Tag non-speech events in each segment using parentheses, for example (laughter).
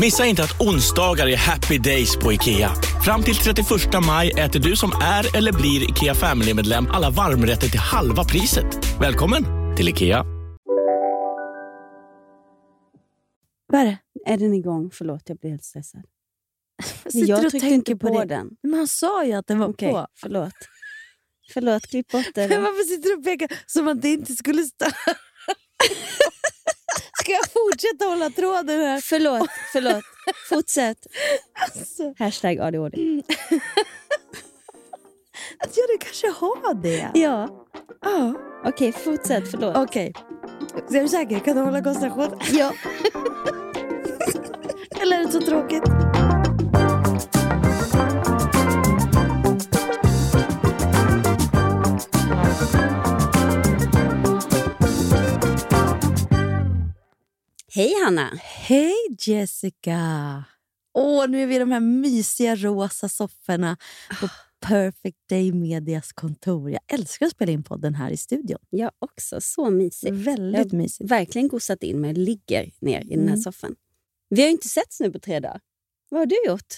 Missa inte att onsdagar är happy days på IKEA. Fram till 31 maj äter du som är eller blir IKEA Family-medlem alla varmrätter till halva priset. Välkommen till IKEA. Vad är den igång? Förlåt, jag blir helt stressad. (laughs) Jag jag tryckte tänker inte på, på den. Men han sa ju att den var Okej, på. förlåt. Förlåt, klipp bort det. (laughs) Men varför sitter du och pekar som att det inte skulle störa? (laughs) Ska jag fortsätta hålla tråden här? Förlåt, förlåt. Fortsätt. Alltså, Hashtag ADHD. att jag kanske har det. Ja, Ja. okej, fortsätt. Förlåt. Okej. Så är du säker? Kan du hålla koncentration? Ja. (laughs) Eller är det så tråkigt? Hej Hanna. Hej Jessica! Åh, nu är vi i de här mysiga rosa sofforna på Perfect Day Medias kontor. Jag älskar att spela in podden här i studion. Jag också. Så mysigt. Väldigt Jag mysigt. verkligen gosat in mig. Ligger ner i den här Mm. soffan. Vi har ju inte setts nu på tre dagar. Vad har du gjort?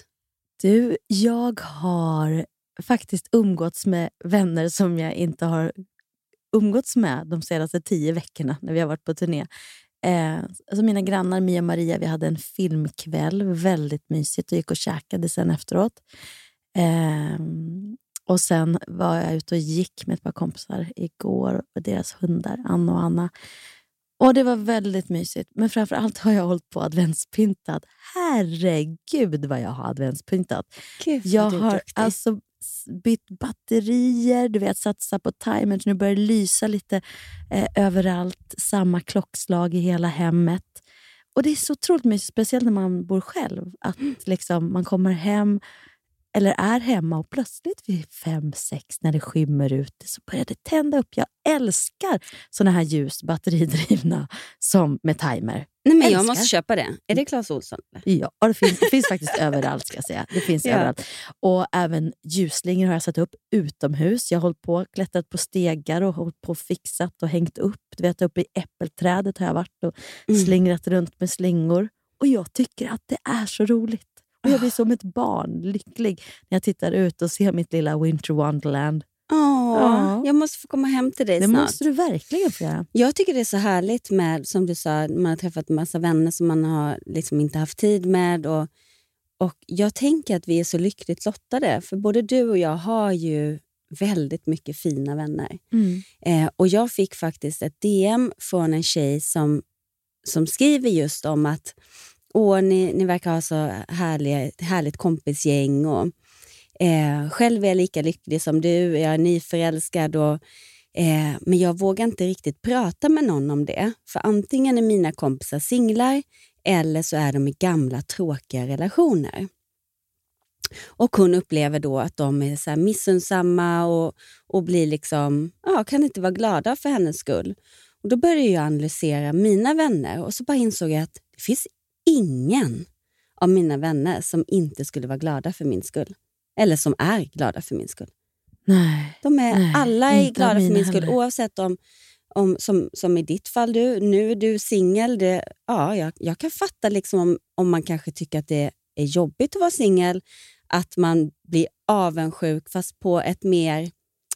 Du, jag har faktiskt umgåtts med vänner som jag inte har umgåtts med de senaste tio veckorna när vi har varit på turné. Eh, alltså mina grannar Mia och Maria, vi hade en filmkväll. Väldigt mysigt och gick och käkade sen efteråt. Eh, och Sen var jag ute och gick med ett par kompisar igår och deras hundar, Anna och Anna. Och Det var väldigt mysigt. Men framför allt har jag hållit på adventspyntat. Herregud vad jag har adventspyntat. Gud, Jag har alltså bytt batterier, du vet satsa på timers. Nu börjar det lysa lite eh, överallt. Samma klockslag i hela hemmet. Och Det är så otroligt mysigt, speciellt när man bor själv. Att liksom, man kommer hem eller är hemma och plötsligt vid fem, sex när det skymmer ute så börjar det tända upp. Jag älskar såna här ljus, batteridrivna, som med timer. Nej, men jag måste köpa det. Är det Clas Ohlson? Ja, och det finns, det finns faktiskt (laughs) överallt. ska säga. Det finns Ja. överallt. Och även ljusslingor har jag satt upp utomhus. Jag har hållit på klättrat på stegar och hållit på och fixat och hängt upp. Du vet, uppe i äppelträdet har jag varit och Mm. slingrat runt med slingor. Och jag tycker att det är så roligt. Jag blir som ett barn, lycklig, när jag tittar ut och ser mitt lilla Winter Wonderland. Åh, Ja. Jag måste få komma hem till dig Det snart. måste du verkligen få göra. Jag tycker det är så härligt med, som du sa, man har träffat en massa vänner som man har liksom inte haft tid med. Och, och Jag tänker att vi är så lyckligt lottade, för både du och jag har ju väldigt mycket fina vänner. Eh, och Jag fick faktiskt ett DM från en tjej som, som skriver just om att Åh, ni, ni verkar ha så härliga, härligt kompisgäng. Och, eh, själv är jag lika lycklig som du, jag är nyförälskad och Eh, men jag vågar inte riktigt prata med någon om det. För antingen är mina kompisar singlar eller så är de i gamla tråkiga relationer. Och hon upplever då att de är så här missunnsamma och, och blir liksom, ja, kan inte vara glada för hennes skull. Och Då började jag analysera mina vänner och så bara insåg jag att det finns ingen av mina vänner som inte skulle vara glada för min skull. Eller som är glada för min skull. Nej. De är, Nej, alla är glada för min skull, heller. oavsett om, om som, som i ditt fall, du, nu är du singel. Ja, jag, jag kan fatta liksom om, om man kanske tycker att det är jobbigt att vara singel, att man blir avundsjuk fast på ett mer,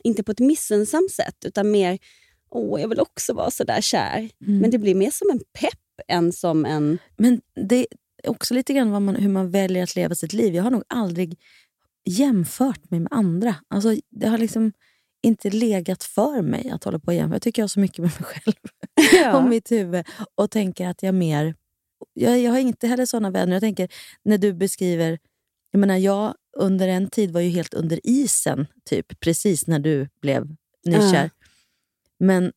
inte på ett missunnsamt sätt, utan mer, åh, jag vill också vara så där kär. Mm. Men det blir mer som en pepp än som en... Men det är också lite grann vad man, hur man väljer att leva sitt liv. Jag har nog aldrig jämfört mig med andra. Alltså, det har liksom inte legat för mig att hålla på och jämföra. Jag tycker jag har så mycket med mig själv och mitt huvud och tänker att jag mer... Jag, jag har inte heller såna vänner. Jag tänker, när du beskriver... Jag menar, jag under en tid var ju helt under isen, typ precis när du blev nykär. Men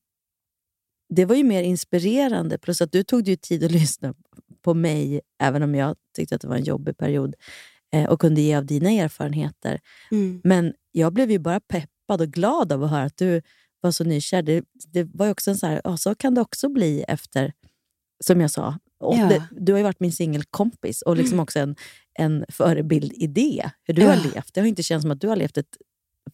det var ju mer inspirerande. Plus att du tog dig tid att (laughs) lyssna på mig, även om jag tyckte att det var en jobbig period eh, och kunde ge av dina erfarenheter. Mm. Men jag blev ju bara peppad och glad av att höra att du var så nykär. Det, det var ju också en så här, ja, så kan det också bli efter, som jag sa. Ja. det, du har ju varit min singelkompis och liksom också en, en förebild i det, hur du Ja. har levt. Det har inte känts som att du har levt ett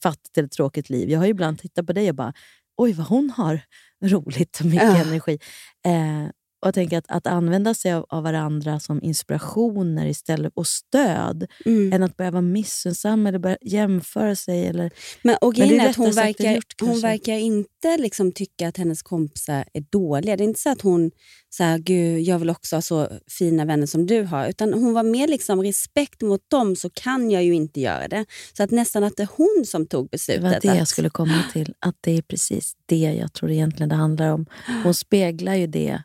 fattigt eller tråkigt liv. Jag har ju ibland tittat på dig och bara, oj vad hon har roligt och mycket Ja. energi. Eh, och jag tänker att, att använda sig av, av varandra som inspirationer istället och stöd, Mm. än att börja vara missunnsam eller börja jämföra sig. Eller, Men, och Men det är att hon verkar, gjort, hon verkar inte liksom tycka att hennes kompisar är dåliga. Det är inte så att hon säger gud jag vill också ha så fina vänner som du har. Utan hon var mer liksom respekt mot dem så kan jag ju inte göra det. Så att nästan att det är hon som tog det beslutet. var det jag att, skulle komma till. Att det är precis det jag tror egentligen det handlar om. Hon speglar ju det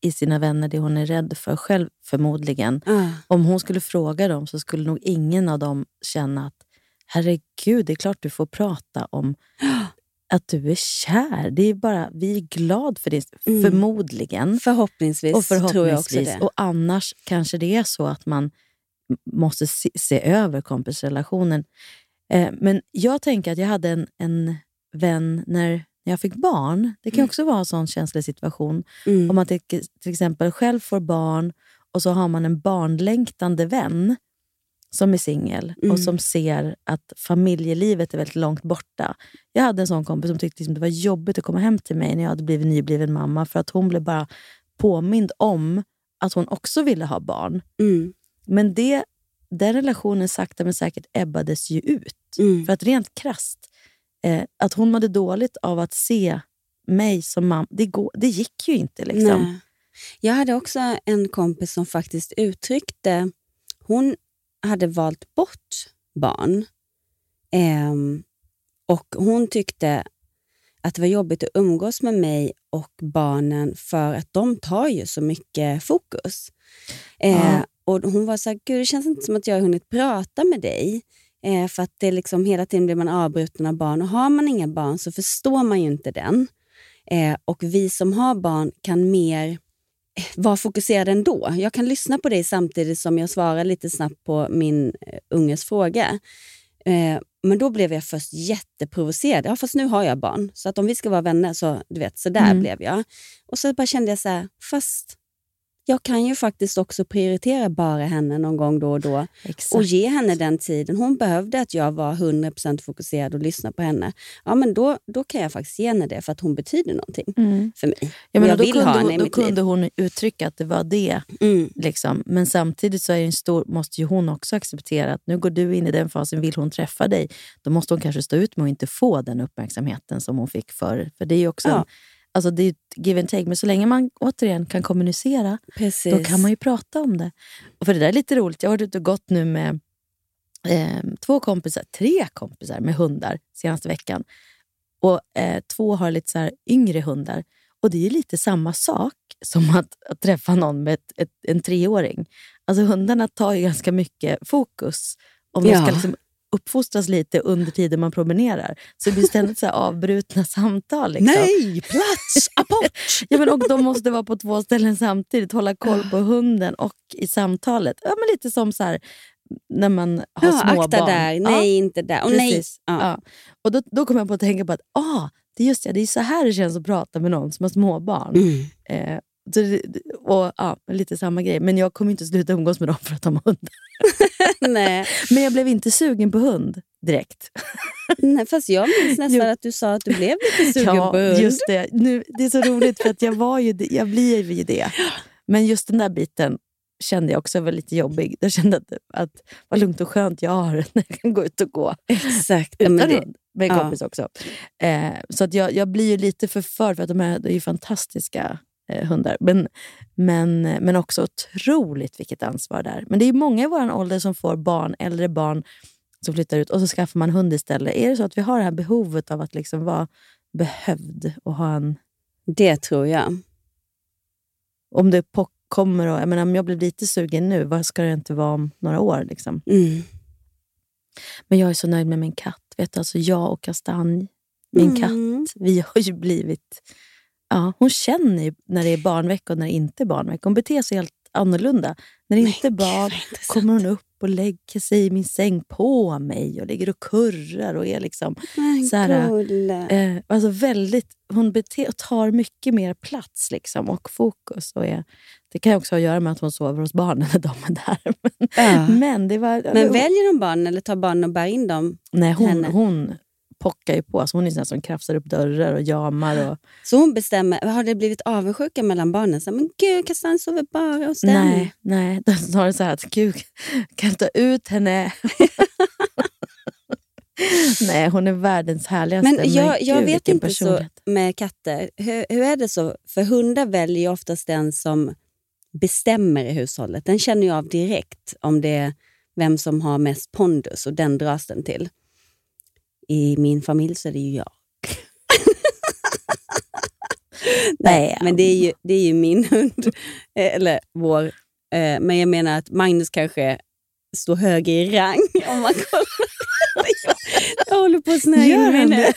i sina vänner, det hon är rädd för själv förmodligen. Ja. Om hon skulle fråga dem så skulle nog ingen av dem känna att herregud, det är klart du får prata om (gasps) att du är kär. Det är bara, vi är glad för det, Mm. förmodligen. Förhoppningsvis, Och tror jag också förhoppningsvis. det. Och annars kanske det är så att man måste se, se över kompisrelationen. Eh, men jag tänker att jag hade en, en vän när jag fick barn. Det kan också vara en sån känslig situation. Mm. Om man till, till exempel själv får barn och så har man en barnlängtande vän som är singel Mm. och som ser att familjelivet är väldigt långt borta. Jag hade en sån kompis som tyckte liksom det var jobbigt att komma hem till mig när jag hade blivit nybliven mamma för att hon blev bara påmind om att hon också ville ha barn. Mm. Men det, den relationen sakta men säkert ebbades ju ut. Mm. För att rent krasst, eh, att hon mådde dåligt av att se mig som mamma, det, går, det gick ju inte. Liksom. Nej. Jag hade också en kompis som faktiskt uttryckte... Hon hade valt bort barn. Ehm, och Hon tyckte att det var jobbigt att umgås med mig och barnen för att de tar ju så mycket fokus. Eh, Ja. och Hon var så här, Gud, det känns inte som att jag har hunnit prata med dig. Eh, för att det liksom, hela tiden blir man avbruten av barn. Och har man inga barn så förstår man ju inte den. Eh, och vi som har barn kan mer eh, vara fokuserade ändå. Jag kan lyssna på dig samtidigt som jag svarar lite snabbt på min eh, unges fråga. Eh, men då blev jag först jätteprovocerad. Ja, fast nu har jag barn. Så att om vi ska vara vänner så, du vet, så där Mm. blev jag. Och så bara kände jag så här, fast jag kan ju faktiskt också prioritera bara henne någon gång då och då Exakt. och ge henne den tiden. Hon behövde att jag var 100% fokuserad och lyssnade på henne. Ja, men då, då kan jag faktiskt ge henne det för att hon betyder någonting Mm. för mig. Och menar, jag då vill kunde, ha henne i då mitt liv. kunde hon uttrycka att det var det. Mm. Liksom. Men samtidigt så är en stor, måste ju hon också acceptera att nu går du in i den fasen, vill hon träffa dig, då måste hon kanske stå ut med att inte få den uppmärksamheten som hon fick förr. För det är också Ja. en, alltså det är ett give and take, men så länge man återigen kan kommunicera, Precis. då kan man ju prata om det. Och för det där är lite roligt, jag har varit ute och gått nu med eh, två kompisar, tre kompisar med hundar senaste veckan. Och eh, två har lite så här yngre hundar. Och det är ju lite samma sak som att, att träffa någon med ett, ett, en treåring. Alltså hundarna tar ju ganska mycket fokus om de Ja. ska liksom uppfostras lite under tiden man promenerar. Så det blir ständigt så avbrutna (laughs) samtal. Liksom. Nej, plats, apport! (laughs) Ja, men och de måste vara på två ställen samtidigt, hålla koll på hunden och i samtalet. Ja, men lite som så här, när man har Ja, små akta barn. där, nej inte där. Och nej. Precis. Ja. Ja. Och då, då kom jag på att tänka på att ah, det är just det, det är så här det känns att prata med någon som har småbarn. Mm. Eh, och, ja, lite samma grej. Men jag kommer inte sluta umgås med dem för att de har hundar. (laughs) nej. (laughs) Men jag blev inte sugen på hund direkt. (laughs) nej, fast jag minns nästan Jo. att du sa att du blev lite sugen ja, på hund. just det. Nu, det är så roligt för att jag, var ju, jag blir ju det. Men just den där biten kände jag också var lite jobbig. Jag kände att, att vad lugnt och skönt jag har när jag kan gå ut och gå. Exakt. Ja, Utan men det, med en ja. kompis också. Eh, så att jag, jag blir ju lite förförd för att de är, de är ju fantastiska eh, hundar. Men, men, men också otroligt vilket ansvar det är. Men det är många i vår ålder som får barn, äldre barn som flyttar ut och så skaffar man hund istället. Är det så att vi har det här behovet av att liksom vara behövd och ha en... det tror jag. Om det kommer och, jag menar, om jag blir lite sugen nu, vad ska det inte vara om några år? Liksom? Mm. Men jag är så nöjd med min katt. Vet du, alltså jag och Kastanj, min Mm. katt, vi har ju blivit... Ja, hon känner ju när det är barnvecka och när det inte är barnvecka. Hon beter sig helt annorlunda. När det inte är intressant. kommer hon upp och lägger sig i min säng på mig och ligger och kurrar och är liksom Men så här, gulle. eh, alltså väldigt, hon bete, tar mycket mer plats liksom, och fokus. Och är, det kan också ha att göra med att hon sover hos barnen när de är där. Men, (laughs) Ja. men det var... Men väljer de barnen eller tar barnen och bär in dem? nej, hon, henne? hon pockar ju på. Alltså hon är sån som krafsar upp dörrar och jamar. Och, Så hon bestämmer, har det blivit avundsjuka mellan barnen? Så, men gud, Cassandra sover bara hos den. nej, nej. Är snarare så här att gud, kan jag ta ut henne? (laughs) nej, hon är världens härligaste. Men jag, jag gud, vet inte så med katter. Hur, hur är det så? För hundar väljer ju oftast den som bestämmer i hushållet. Den känner jag av direkt om det är vem som har mest pondus och den dras den till. I min familj så är det ju jag. (laughs) Nej, men det är ju, det är ju min hund. Eh, Eller vår. Eh, Men jag menar att Magnus kanske står högre i rang om man kollar. jag, (laughs) jag håller på att snöa in mig nu.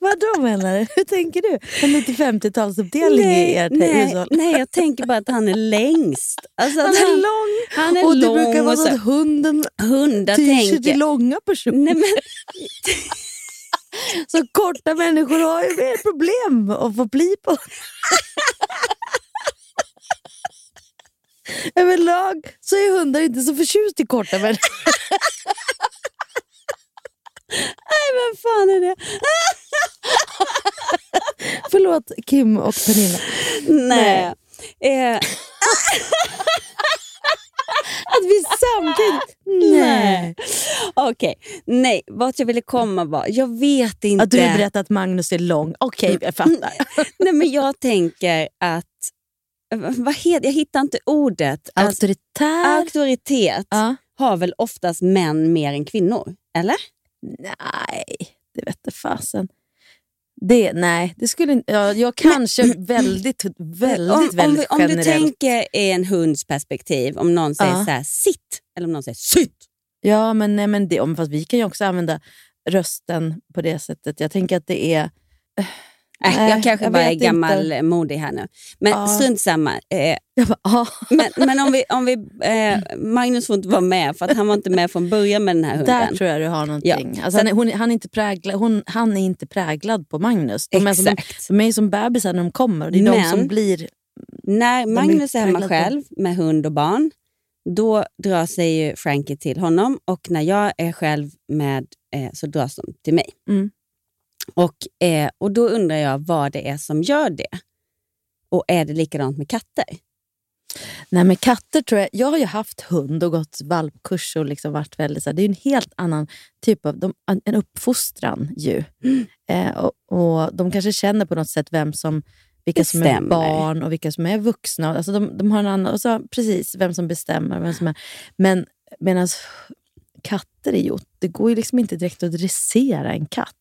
Det? Vad då menar du? Hur tänker du? En 90-50-talsuppdelning i ert nej, hushåll? nej, jag tänker bara att han är längst. Alltså Han är lång Han är och det lång brukar vara så att hunden hundar tyr sig tänker... till långa personer. Nej, men, (laughs) Så korta människor har ju mer problem att få bli på. (laughs) Överlag så är hundar inte så förtjust i korta människor. (laughs) vem fan är det? (laughs) Förlåt Kim och Pernilla. Nej. Eh, Att vi samtidigt... Nej. Okej, nej. Vart jag ville komma var, jag vet inte. Att du vill berätta att Magnus är lång. Okej, jag fattar. (laughs) nej, men jag tänker att... Vad heter, jag hittar inte ordet. Alltså, Auktoritär. auktoritet ja. har väl oftast män mer än kvinnor? Eller? Nej, det vete fasen. Det, nej, det skulle. Ja, jag kanske (clears throat) väldigt, väldigt, om, om, väldigt vi, om du tänker i en hunds perspektiv, om någon säger Ja. så här, sitt, eller om någon säger sitt. Ja, men, nej, men det, om, fast vi kan ju också använda rösten på det sättet. Jag tänker att det är... Äh, Nej, jag kanske jag bara är vet gammal modig här nu. Men Ja. strunt samma. Eh, bara, ah. men men om vi, om vi, eh, Magnus får inte vara med för att han var inte med från början med den här hunden. Där tror jag du har någonting. Ja, Alltså, så han, hon, han, är inte präglad, hon, han är inte präglad på Magnus. De är, som, de, Exakt. de är som bebisar när de kommer. och Det är de Men- som blir... När är Magnus är hemma själv med hund och barn, då drar sig Frankie till honom och när jag är själv med eh, så dras de till mig. Mm. Och, eh, och då undrar jag vad det är som gör det. Och är det likadant med katter? Nej, men katter tror jag... Jag har ju haft hund och gått valpkurs och liksom varit väldigt... Så här, det är en helt annan typ av de, en uppfostran. Ju. Mm. Eh, och, och De kanske känner på något sätt vem som, vilka som är Bestämmer. barn och vilka som är vuxna. Alltså de, de har en annan, och så, precis, vem som bestämmer. Vem som är, men medan katter är ju... Det går ju liksom inte direkt att dressera en katt.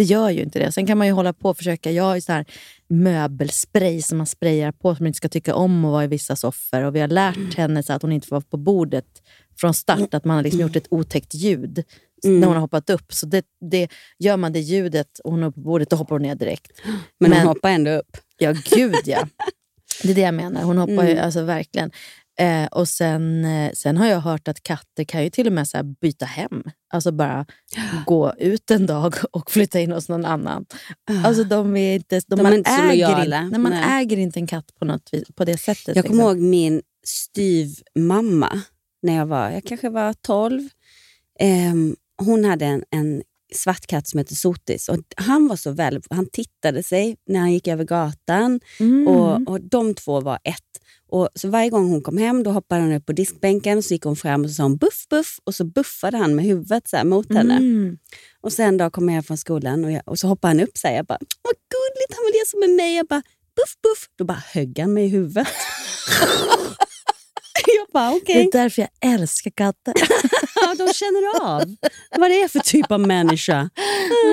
Det gör ju inte det. Sen kan man ju hålla på och försöka. Jag har ju så här möbelspray som man sprayar på som man inte ska tycka om att vara i vissa soffor. Och vi har lärt henne så att hon inte får vara på bordet från start. Att man har liksom gjort ett otäckt ljud när hon har hoppat upp. Så det, det, gör man det ljudet och hon är på bordet, då hoppar hon ner direkt. Men, Men- hon hoppar ändå upp. Ja, gud ja. Det är det jag menar. Hon hoppar ju Mm. alltså verkligen. Eh, och sen, eh, sen har jag hört att katter kan ju till och med så byta hem. Alltså bara (gasps) gå ut en dag och flytta in hos någon annan. Alltså de är inte, de, De man inte äger. Inte, nej, man Nej. äger inte en katt på, något vis, på det sättet. Jag kommer liksom. ihåg min styvmamma när jag var, jag kanske var 12. Ehm, hon hade en, en svart katt som hette Sotis. Och han var så väl, han tittade sig när han gick över gatan Mm. och, och de två var ett. Och så Varje gång hon kom hem då hoppade han upp på diskbänken och så gick hon fram och så sa hon buff buff och så buffade han med huvudet så här mot henne. Mm. Och sen då kom jag hem från skolan och, jag, och så hoppade han upp sig. Jag bara, vad gulligt, han var det som är mig. Jag bara, buff buff. Då bara högg han mig i huvudet. (laughs) bara, okej. Det är därför jag älskar katter. (laughs) Ja, de känner av vad det är för typ av människa.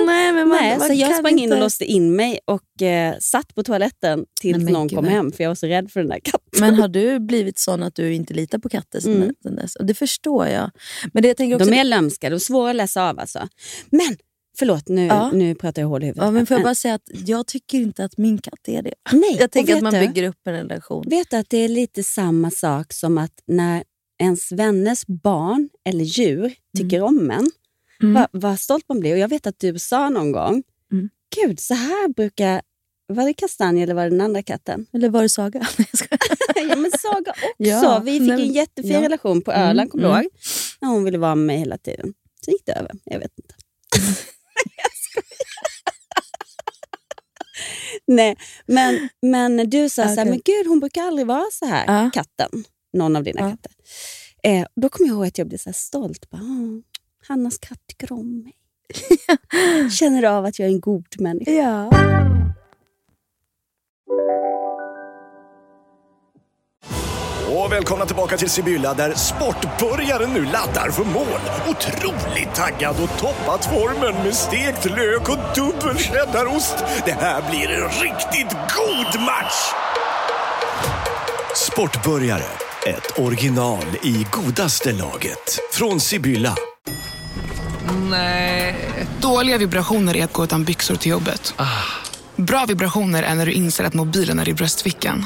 nej, men man, Nej, man så jag sprang in och inte- låste in mig och eh, satt på toaletten tills men någon kom vad- hem för jag var så rädd för den där katten. Men har du blivit sån att du inte litar på katter sen, Mm. sen dess? Och det förstår jag. Men det jag tänker också, De är lömska, de är svåra att läsa av alltså. Men Förlåt, nu, Ja. nu pratar jag hål i huvudet. Ja, men får jag Men- bara säga att jag tycker inte att min katt är det. Nej, Jag tänker att man du? bygger upp en relation. Vet du att det är lite samma sak som att när ens vänners barn eller djur tycker om en, Mm. vad, vad stolt man blir. Och jag vet att du sa någon gång, Mm. gud så här brukar, var det kastanj eller var det den andra katten? Eller var det Saga? (laughs) (laughs) Ja men Saga också. Ja, Vi fick nej, en jättefin ja. relation på Mm, Öland, kommer du mm. ihåg? När hon ville vara med mig hela tiden. Så gick det över, jag vet inte. (laughs) (laughs) jag skojar. Nej, men, men du sa så här, men gud hon brukar aldrig vara så här, Ja. katten. Någon av dina Ja. katter. Eh, då kommer jag ihåg att jag blev så här stolt. Bara, "Åh, Hannas katt tycker om mig. (laughs) Känner av att jag är en god människa. Ja. Och välkomna tillbaka till Sibylla där sportbörjaren nu laddar för mål. Otroligt taggad och toppat formen med stekt lök och dubbel cheddarost. Det här blir en riktigt god match! Sportbörjare, ett original i godaste laget. Från Sibylla. Dåliga vibrationer är att gå utan byxor till jobbet. Bra vibrationer är när du inser att mobilen är i bröstfickan.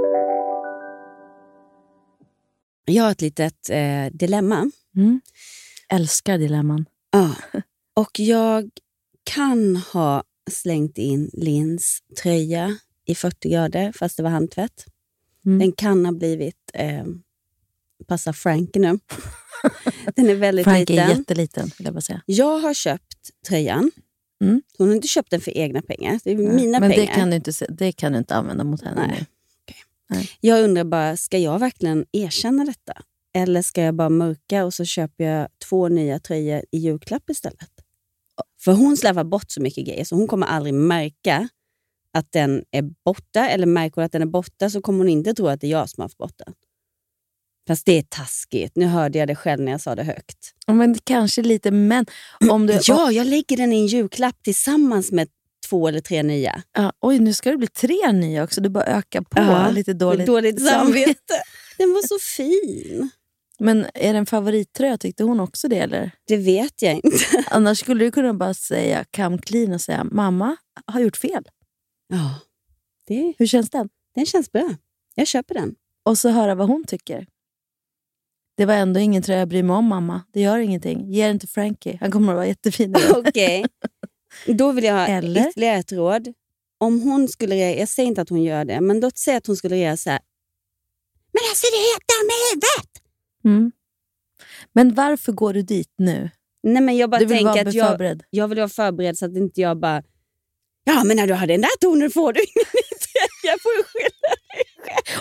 Jag har ett litet eh, dilemma. Mm. Älskar dilemman. Ja. Och jag kan ha slängt in Lins tröja i 40 grader fast det var handtvätt. Mm. Den kan ha blivit, eh, passa Frank nu. (laughs) Den är väldigt Frank är liten. jätteliten, vill jag bara säga. Jag har köpt tröjan. Mm. Hon har inte köpt den för egna pengar. Det är mina Men pengar. det kan, du inte, det kan du inte använda mot henne Nej. nu. Jag undrar bara, ska jag verkligen erkänna detta? Eller ska jag bara mörka och så köper jag två nya tröjor i julklapp istället? För hon slarvar bort så mycket grejer så hon kommer aldrig märka att den är borta. Eller märker hon att den är borta så kommer hon inte tro att det är jag som har haft bort den. Fast det är taskigt. Nu hörde jag det själv när jag sa det högt. Men kanske lite, men om du... Ja, jag lägger den i en julklapp tillsammans med två eller tre nya. Ja, oj, nu ska det bli tre nya också. Du bara ökar på. Ja, lite dåligt, dåligt samvete. Den var så fin. Men är det en favorittröja? Tyckte hon också det? Eller? Det vet jag inte. Annars skulle du kunna bara säga come clean och säga mamma har gjort fel. Ja, det, Hur känns den? den känns bra. Jag köper den. Och så höra vad hon tycker. Det var ändå ingen tröja jag bryr mig om mamma. Det gör ingenting. Ge den till Frankie. Han kommer att vara jättefin. (laughs) i den. Då vill jag ha Eller? ytterligare ett råd. Om hon skulle reagera, jag säger inte att hon gör det, men låt säga att hon skulle reagera så här. Men alltså det är helt dum i huvudet! Mm. Men varför går du dit nu? Nej, men jag bara Du vill tänker att jag, jag vill vara förberedd så att inte jag bara... Ja, men när du har den där tonen får du (laughs) ingen tröja. får skylla.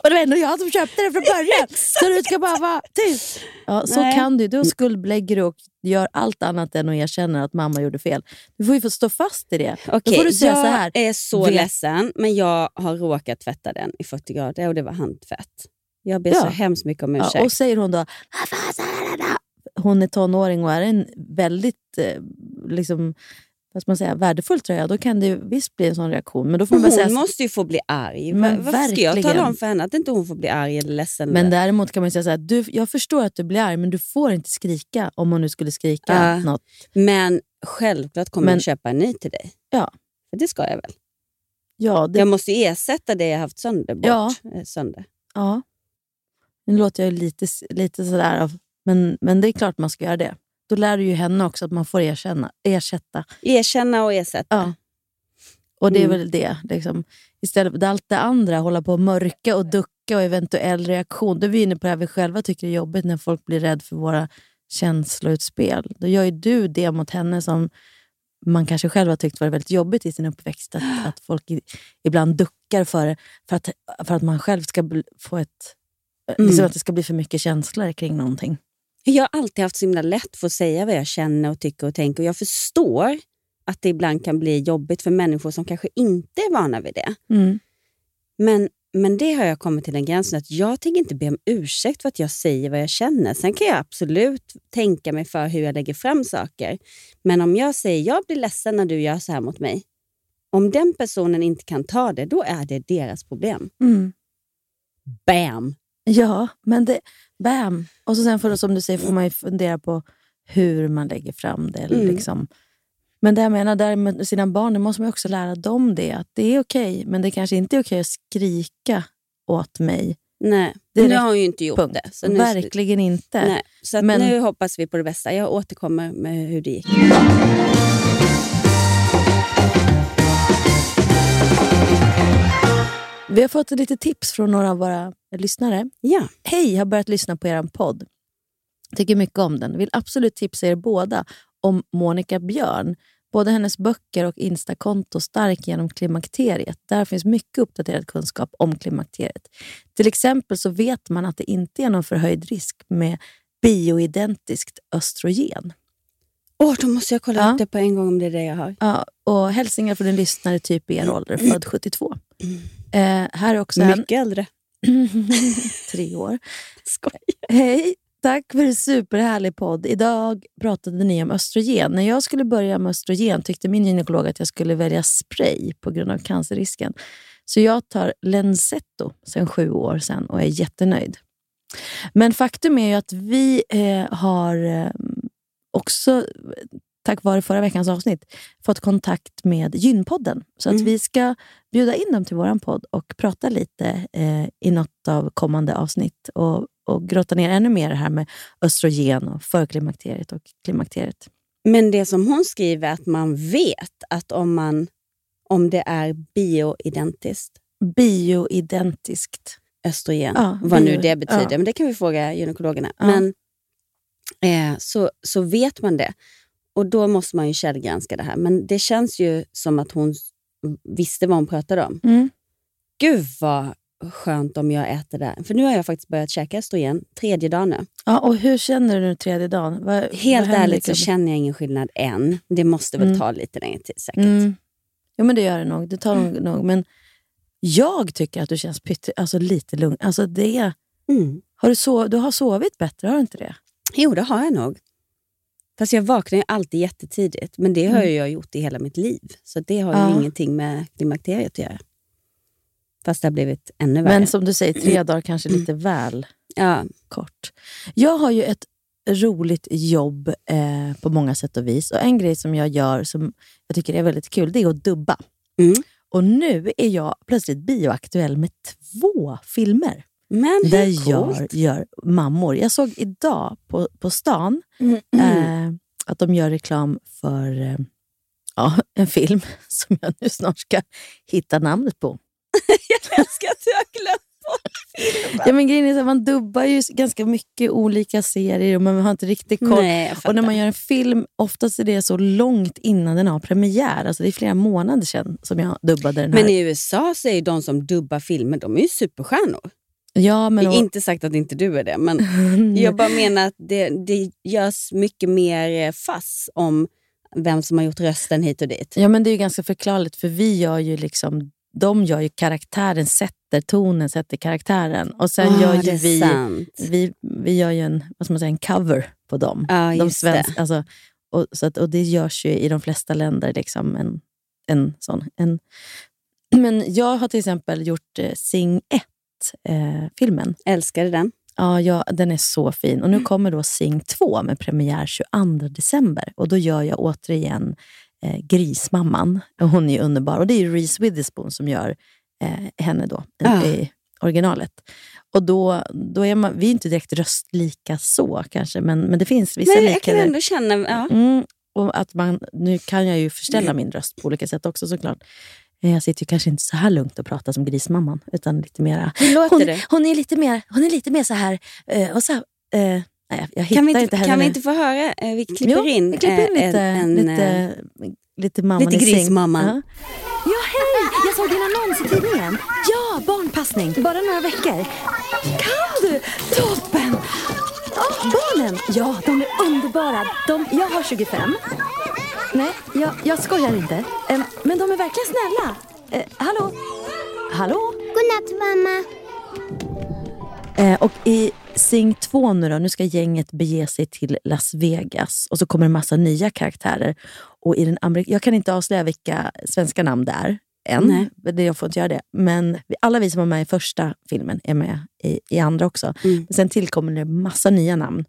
Och det var ändå jag som köpte den från början. (laughs) så du ska bara vara tyst. Ja, så Nej. kan du. Då skuldbelägger du och gör allt annat än att erkänna att mamma gjorde fel. Du får ju få stå fast i det. Då Okej, får du säga jag så här. är så Vet- ledsen, men jag har råkat tvätta den i 40 grader och det var handtvätt. Jag ber Ja. så hemskt mycket om ursäkt. Ja, och säger hon då "Vad fan sa jag det där?" hon är tonåring och är en väldigt eh, liksom, vad man säga, värdefull tröja, då kan det visst bli en sån reaktion. Men då får man hon säga, måste ju få bli arg. Men Varför ska jag tala verkligen. om för henne att inte hon får bli arg eller ledsen? men eller- däremot kan man säga så här, du, jag förstår att du blir arg, men du får inte skrika om hon nu skulle skrika Ja. något. men självklart kommer Men- jag köpa en ny till dig. Ja. För det ska jag väl? Ja, det, Jag måste ju ersätta det jag haft sönder bort. Ja. eh, sönder. ja. Nu låter jag lite, lite sådär, av- men, men det är klart man ska göra det. Då lär du ju henne också att man får erkänna, ersätta. Erkänna och ersätta. Ja. Och det är Mm. väl det. Liksom. Istället för allt det andra, hålla på och mörka och ducka och eventuell reaktion. Då är vi inne på det här vi själva tycker är jobbigt när folk blir rädda för våra känsloutspel. Då gör ju du det mot henne som man kanske själv har tyckt var väldigt jobbigt i sin uppväxt. Att, att folk i, ibland duckar för det, för att, för att man själv ska få ett... Mm. Liksom att det ska bli för mycket känslor kring någonting. Jag har alltid haft så himla lätt för att säga vad jag känner och tycker och tänker. Och jag förstår att det ibland kan bli jobbigt för människor som kanske inte är vana vid det. Mm. Men, men det har jag kommit till en gräns att jag tänker inte be om ursäkt för att jag säger vad jag känner. Sen kan jag absolut tänka mig för hur jag lägger fram saker. Men om jag säger jag blir ledsen när du gör så här mot mig. Om den personen inte kan ta det, då är det deras problem. Mm. Bam! Ja, men det... Bam! Och så sen för, som du säger får man ju fundera på hur man lägger fram det. Eller Mm. liksom. Men det jag menar där med sina barn, det måste man också lära dem det. Att det är okej, men det kanske inte är okej att skrika åt mig. Nej, Direkt. nu har hon ju inte gjort Punkt. det. Så nu, Verkligen inte. Nej, så Men- nu hoppas vi på det bästa. Jag återkommer med hur det gick. Vi har fått lite tips från några av våra lyssnare. Ja. Hej, har börjat lyssna på er podd. Tycker mycket om den. Vill absolut tipsa er båda om Monica Björn. Både hennes böcker och Instakonto Stark genom klimakteriet. Där finns mycket uppdaterad kunskap om klimakteriet. Till exempel så vet man att det inte är någon förhöjd risk med bioidentiskt östrogen. Åh, då måste jag kolla Ja. upp det på en gång om det är det jag har. Ja, och hälsningar från en lyssnare typ i er ålder, född (clears throat) 72. Eh, här är också en... Mycket äldre. (laughs) Tre år. Skoj. Hej! Tack för en superhärlig podd. Idag pratade ni om östrogen. När jag skulle börja med östrogen tyckte min gynekolog att jag skulle välja spray på grund av cancerrisken. Så jag tar Lenzetto sedan sju år sedan och är jättenöjd. Men faktum är ju att vi eh, har eh, också, tack vare förra veckans avsnitt, fått kontakt med Gynpodden. Så att Mm. vi ska bjuda in dem till vår podd och prata lite eh, i något av kommande avsnitt. Och, och grotta ner ännu mer det här med östrogen och förklimakteriet och klimakteriet. Men det som hon skriver är att man vet att om, man, om det är bioidentiskt Bioidentiskt. östrogen, Ja, vad nu bio- det betyder, ja. men det kan vi fråga gynekologerna. Ja. Men eh, så, så vet man det. Och då måste man ju källgranska det här. Men det känns ju som att hon visste vad hon pratade om. Mm. Gud vad skönt om jag äter det. För nu har jag faktiskt börjat käka östrogen, tredje dagen nu. Ja, och hur känner du nu tredje dagen? Vad, Helt vad ärligt så kroppen? känner jag ingen skillnad än. Det måste väl Mm. ta lite längre tid säkert. Mm. Jo, men det gör det nog. Det tar nog, nog. Men jag tycker att du känns pytte, alltså lite lugn. Alltså det, Mm. har du, sov, du har sovit bättre, har du inte det? Jo, det har jag nog. Fast jag vaknar ju alltid jättetidigt. Men det har Mm. ju jag gjort i hela mitt liv. Så det har ju Ja. ingenting med klimakteriet att göra. Fast det har blivit ännu värre. Men som du säger, tre dagar kanske lite (clears throat) väl ja. kort. Jag har ju ett roligt jobb eh, på många sätt och vis. Och En grej som jag gör som jag tycker är väldigt kul, det är att dubba. Mm. Och nu är jag plötsligt bioaktuell med två filmer. Men jag coolt? gör mammor. Jag såg idag på, på stan Mm. eh, att de gör reklam för eh, ja, en film (laughs) som jag nu snart ska hitta namnet på. (laughs) jag älskar att du har glömt bort. Ja, men grejen är så att man dubbar ju ganska mycket olika serier och man har inte riktigt koll. Nej, och när man gör en film, oftast är det så långt innan den har premiär. Alltså det är flera månader sedan som jag dubbade den här. Men i USA så är de som dubbar filmer de är ju superstjärnor. Ja, men och- inte sagt att inte du är det, men (laughs) jag bara menar att det, det görs mycket mer eh, fass om vem som har gjort rösten hit och dit. Ja, men det är ju ganska förklarligt för vi gör ju liksom, de gör ju karaktären, sätter tonen, sätter karaktären. Och sen Ah, gör ju vi, sant. vi, vi gör ju en, vad ska man säga, en cover på dem. Ja, de just det. alltså, och, så att, och det görs ju i de flesta länder. Liksom en, en sån, en, (clears throat) men jag har till exempel gjort eh, Sing 1-filmen. Älskade den. Ja, ja, den är så fin. Och nu kommer då Sing 2 med premiär 22 december. Och då gör jag återigen eh, Grismamman. Hon är underbar. Och det är Reese Witherspoon som gör eh, henne då Ah. i originalet. Och då, då är man, vi är inte direkt röstlika så kanske, men, men det finns vissa Men jag kan likheter. ändå känna... Ja. Mm, och att man, nu kan jag ju förställa min röst på olika sätt också såklart. Eh, Jag sitter ju kanske inte så här lugnt och pratar som grismamman, utan lite mera... Hon, det? hon är lite mer, hon är lite mer så här... Eh, och så här eh, nej, jag hittar Kan vi inte, inte henne kan vi nu. inte få höra? Vi klipper jo, in, vi klipper in lite, en, en, lite, lite mamman lite grismamman. Ja. Ja, hej! Jag såg din annons i tidningen. Ja, barnpassning. Bara några veckor. Kan du? Toppen! Ja, barnen? Ja, de är underbara. De, jag har 25. Nej, jag, jag skojar inte. Men de är verkligen snälla. Eh, hallå? Hallå? Godnatt mamma. Eh, och i Sing 2 nu då, nu ska gänget bege sig till Las Vegas och så kommer en massa nya karaktärer. Och i den Amerik jag kan inte avslöja vilka svenska namn det är än. Nej. Det, jag får inte göra det. Men alla vi som var med i första filmen är med i, i andra också. Men sen tillkommer det massa nya namn.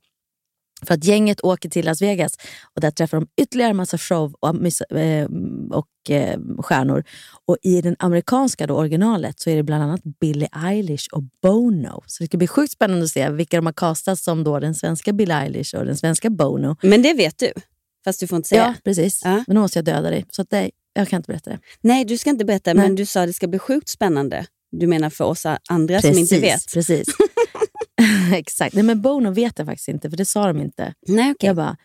För att gänget åker till Las Vegas och där träffar de ytterligare massa show och, eh, och eh, stjärnor. Och i den amerikanska då, originalet så är det bland annat Billie Eilish och Bono. Så det ska bli sjukt spännande att se vilka de har castat som då den svenska Billie Eilish och den svenska Bono. Men det vet du, fast du får inte säga. Ja, precis. Men då måste jag döda dig. Så att nej, jag kan inte berätta det. Nej, du ska inte berätta, Nej. men du sa att det ska bli sjukt spännande. Du menar för oss andra som inte vet? Precis. (laughs) (laughs) Exakt. Nej, men Bono vet jag faktiskt inte, för det sa de inte. Nej, okay. Jag bara...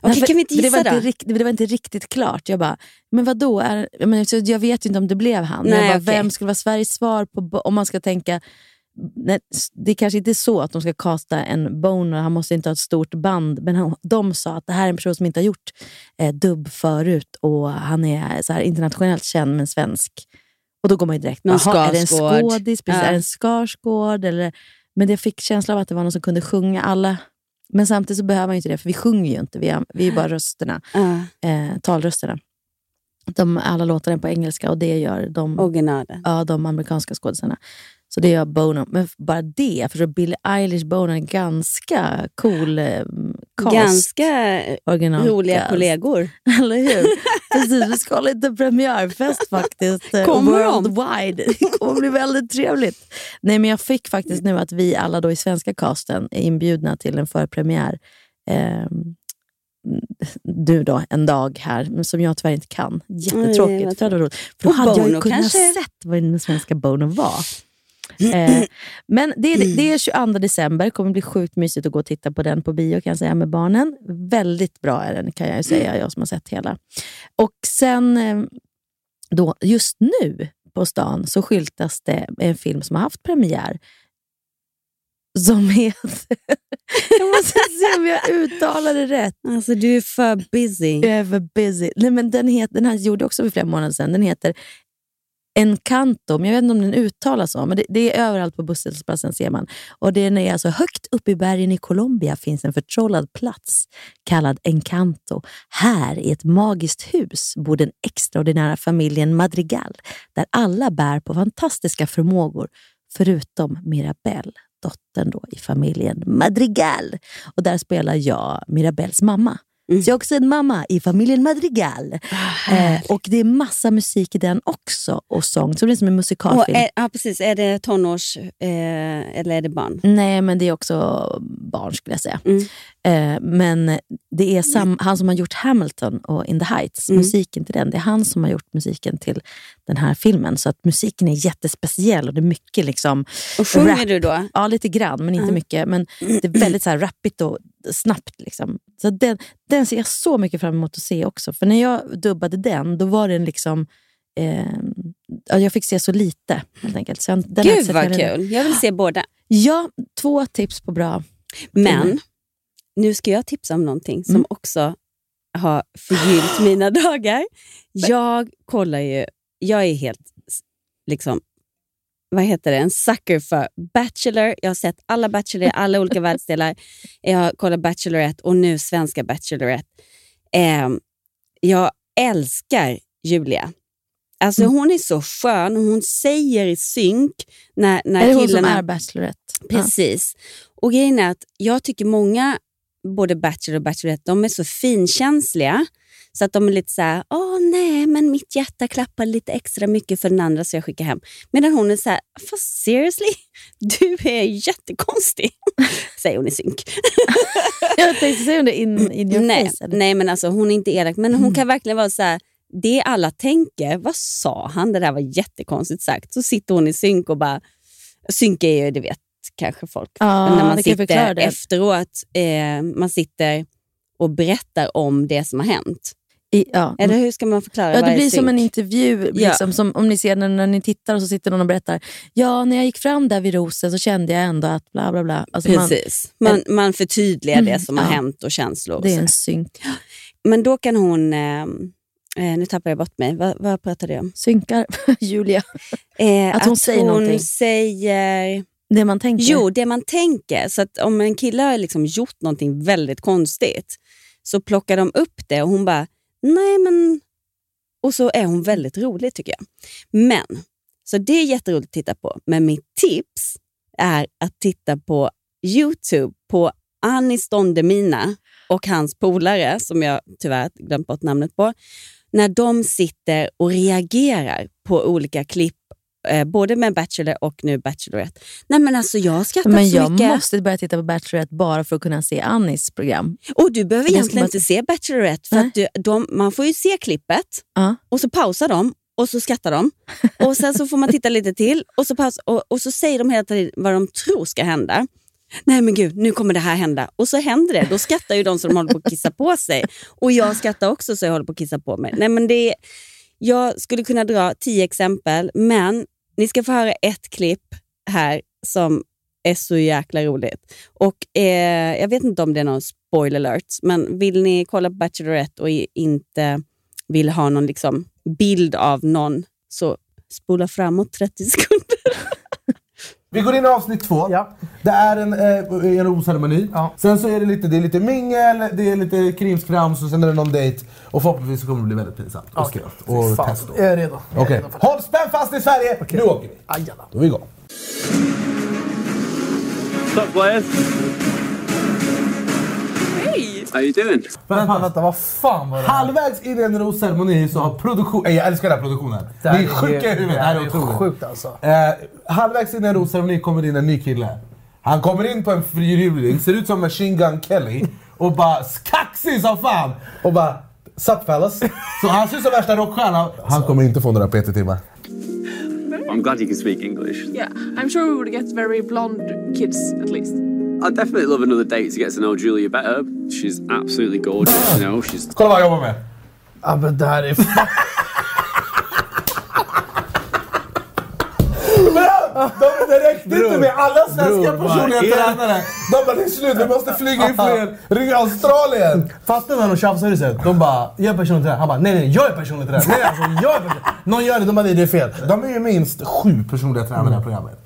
Okej, för- kan vi inte för det var gissa inte, rikt- det var inte riktigt klart. Jag bara, men vad då? Är, jag, menar, så jag vet ju inte om det blev han. Nej, jag bara, okej. Vem skulle vara Sveriges svar på om man ska tänka... Nej, det kanske inte är så att de ska kasta en Bono, han måste inte ha ett stort band. Men han, de sa att det här är en person som inte har gjort eh, dubb förut och han är så här internationellt känd men svensk. Och då går man ju direkt, Någon "Jaha, är det en Skarsgård." skådis? Ja. Är det en Skarsgård? Eller, men jag fick känslan av att det var någon som kunde sjunga alla. Men samtidigt så behöver man ju inte det, för vi sjunger ju inte. Vi är, vi är bara rösterna, Ja. eh, talrösterna. De, alla är på engelska och det gör de, ja, de amerikanska skådisarna. Så det gör Bono. Men bara det, för Billie Eilish Bono är en ganska cool eh, cast. Ganska Original roliga cast. kollegor. (laughs) Eller hur? (laughs) Precis, vi ska ha lite premiärfest faktiskt. eh, Kommer de? worldwide. (laughs) Det kommer bli väldigt trevligt. Nej, men jag fick faktiskt nu att vi alla då i svenska casten är inbjudna till en förpremiär. Eh, du då, en dag här, som jag tyvärr inte kan. Jättetråkigt. vad för det var roligt. För då hade jag kunnat kanske? sett vad den svenska Bono var. Eh, men det, är- det är 22 december, kommer bli sjukt mysigt att gå och titta på den på bio kan jag säga med barnen. Väldigt bra är den kan jag säga, jag som har sett hela. Och sen, eh, då, just nu på stan så skyltas det en film som har haft premiär. Som heter... (laughs) jag måste se om jag uttalar det rätt. Alltså du är för busy. Jag är för busy. Nej, men den, heter, den här gjorde också för flera månader sedan. Den heter Encanto, men jag vet inte om den uttalas så. Men det, det är överallt på busshållplatsen ser man. Och den är alltså högt uppe i bergen i Colombia finns en förtrollad plats kallad Encanto. Här i ett magiskt hus bor den extraordinära familjen Madrigal där alla bär på fantastiska förmågor förutom Mirabel, dottern då i familjen Madrigal. Och där spelar jag Mirabels mamma. Så jag är också en mamma i familjen Madrigal. eh, och det är massa musik i den också och sång. Så det är som en musikalfilm. är, ja, precis. Är det tonårs eh, eller är det barn? Nej, men det är också barn skulle jag säga. Eh, men det är sam- han som har gjort Hamilton och In the Heights, Mm. musiken till den. Det är han som har gjort musiken till den här filmen. Så att musiken är jättespeciell och det är mycket liksom... Och sjunger rap. du då? Ja, lite grann, men inte Ja. mycket. Men (clears throat) det är väldigt så här rappigt och snabbt. Liksom. Så den, den ser jag så mycket fram emot att se också. För när jag dubbade den, då var den liksom... Eh, ja, jag fick se så lite helt enkelt. Så den Gud vad kul. Jag vill se båda. Ja, två tips på bra Men filmer. nu ska jag tipsa om någonting som Mm. också har förgyllt mina (gasps) dagar. Jag kollar ju, jag är helt liksom, vad heter det, en sucker för Bachelor. Jag har sett alla Bachelor i alla olika (laughs) världsdelar. Jag har kollat Bachelorette och nu svenska Bachelorette. Eh, jag älskar Julia. Alltså Mm. Hon är så skön och hon säger i synk när, när är det hon som killarna... är Bachelorette? Precis. Och grejen är att jag tycker många, både Bachelor och Bachelorette, de är så finkänsliga. Så att de är lite så här, åh nej, men mitt hjärta klappar lite extra mycket för den andra så jag skickar hem. Medan hon är så här, fast seriously, du är jättekonstig. (laughs) Säger hon i synk. (laughs) Jag tänkte säga det in, in your nej, face. Eller? nej, men alltså hon är inte elak. Men Mm. hon kan verkligen vara så här, det alla tänker, vad sa han? Det där var jättekonstigt sagt. Så sitter hon i synk och bara, synk är ju, det vet kanske folk. Ja, när man sitter efteråt, eh, man sitter och berättar om det som har hänt. I, ja. Eller hur ska man förklara? Ja, det blir som en intervju. Ja. Liksom, som om ni ser när, när ni tittar och så sitter någon och berättar. Ja, när jag gick fram där vid rosen så kände jag ändå att bla bla bla. Alltså man- Precis. Man, man förtydligar Mm, det som har ja. hänt och känslor. och det är en synk. men då kan hon... Eh, eh, nu tappar jag bort mig. Vad, vad pratade jag om? Synkar (laughs) Julia. Eh, Att hon säger hon någonting. säger... Det man tänker? Jo, det man tänker. Så att om en kille har liksom gjort någonting väldigt konstigt så plockar de upp det och hon bara, nej men... Och så är hon väldigt rolig tycker jag. Men, så det är jätteroligt att titta på. Men mitt tips är att titta på Youtube på Anis Don Demina och hans polare, som jag tyvärr glömt bort namnet på, när de sitter och reagerar på olika klipp, eh, både med Bachelor och nu Bachelorette. Nej men alltså jag har skrattat Men så jag mycket. måste börja titta på Bachelorette bara för att kunna se Annis program. Och du behöver egentligen bara- inte se Bachelorette, för att du, de, man får ju se klippet Ja. och så pausar de och så skrattar de. Och Sen så får man titta lite till och så, paus, och, och så säger de hela tiden vad de tror ska hända. Nej men gud, nu kommer det här hända. Och så händer det. Då skrattar ju de som håller på att kissa på sig. Och jag skrattar också så jag håller på att kissa på mig. Nej, men det är, jag skulle kunna dra tio exempel, men ni ska få höra ett klipp här som är så jäkla roligt. Och eh, Jag vet inte om det är någon spoiler alert, men vill ni kolla på Bachelorette och inte vill ha någon liksom bild av någon, så spola framåt 30 sekunder. (laughs) Vi går in i avsnitt två. Det är en, eh, en rosceremoni. Sen så är det lite, det är lite mingel, det är lite krimskrams och sen är det någon dejt. Och förhoppningsvis så kommer det bli väldigt pinsamt och Okej. skrämt. Och Fan, test. Jag är redo. Jag är Okej, redo för det. håll spänn fast i Sverige! Nu åker vi! Ajala. Då är vi igång. What's up, players? Hej! How you doing? Vänta, vänta, vad fan var det Halvvägs in i en rosceremoni så har produktion... Nej, jag älskar den här produktionen. Det här är sjuka i huvudet. Det här är otroligt. sjukt alltså. Eh, halvvägs in i en rosceremoni kommer in en ny kille. Han kommer in på en fyrhjuling, ser ut som Machine Gun Kelly och bara kaxig som fan! Och bara Sup fellas? Så han ser ut som värsta rockstjärnan. Han kommer inte få några PT-timmar. I'm glad you can speak English. Yeah, I'm sure we would get very blonde kids at least. I'd definitely love another date to get to know Julia better. She's absolutely gorgeous, you know. She's Kolla vad jag jobbar med. Ja men det här är. De, det räckte inte med alla svenska bror, personliga tränare. De bara det är slut, vi måste flyga in fler. Ring Australien. Fattar du när de tjafsar i sig? De bara, jag är personlig tränare. Han bara, nej nej jag är personlig tränare. Nej alltså jag är personlig Någon gör det, de bara, nej det är fel. De är ju minst sju personliga tränare i det här programmet.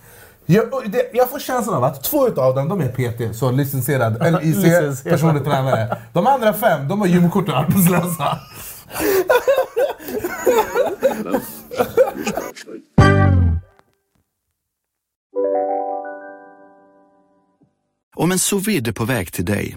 Jag, det, jag får känslan av att två utav dem de är PT, så licensierad (laughs) LIC, personlig tränare. De andra fem, de har gymkort och arbetslösa. Om en sous på väg till dig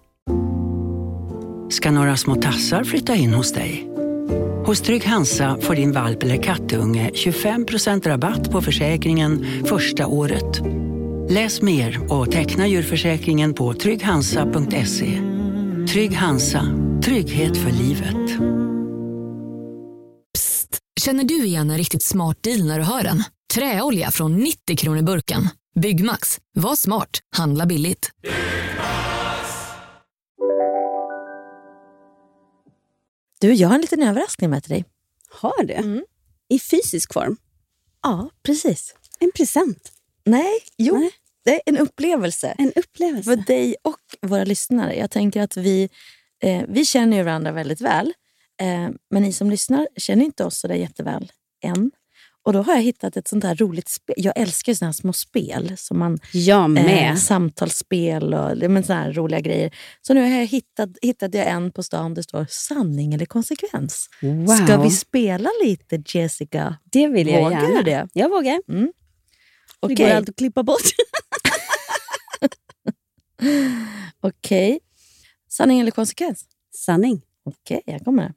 ska några små tassar flytta in hos dig. Hos Trygg Hansa får din valp eller kattunge 25% rabatt på försäkringen första året. Läs mer och teckna djurförsäkringen på trygghansa.se. Trygg Hansa, trygghet för livet. Psst, Känner du igen en riktigt smart deal när du hör den? Träolja från 90 kronor burken. Byggmax. Var smart. Handla billigt. Du, jag har en liten överraskning med till dig. Har det? I fysisk form? Ja, precis. En present? Nej, jo. Det är en upplevelse. En upplevelse? För dig och våra lyssnare. Jag tänker att vi, eh, vi känner ju varandra väldigt väl. Eh, men ni som lyssnar känner inte oss så där jätteväl än. Och då har jag hittat ett sånt här roligt spel. Jag älskar ju såna här små spel. Som man, Jag med. samtalsspel och men såna här roliga grejer. Så nu har jag hittat, hittade jag en på stan det står sanning eller konsekvens. Wow. Ska vi spela lite Jessica? Det vill jag Vågar gärna. det? Jag vågar. Mm. Det Okej. går allt att klippa bort. (laughs) Okej. Sanning eller konsekvens? Sanning. Okej, jag kommer.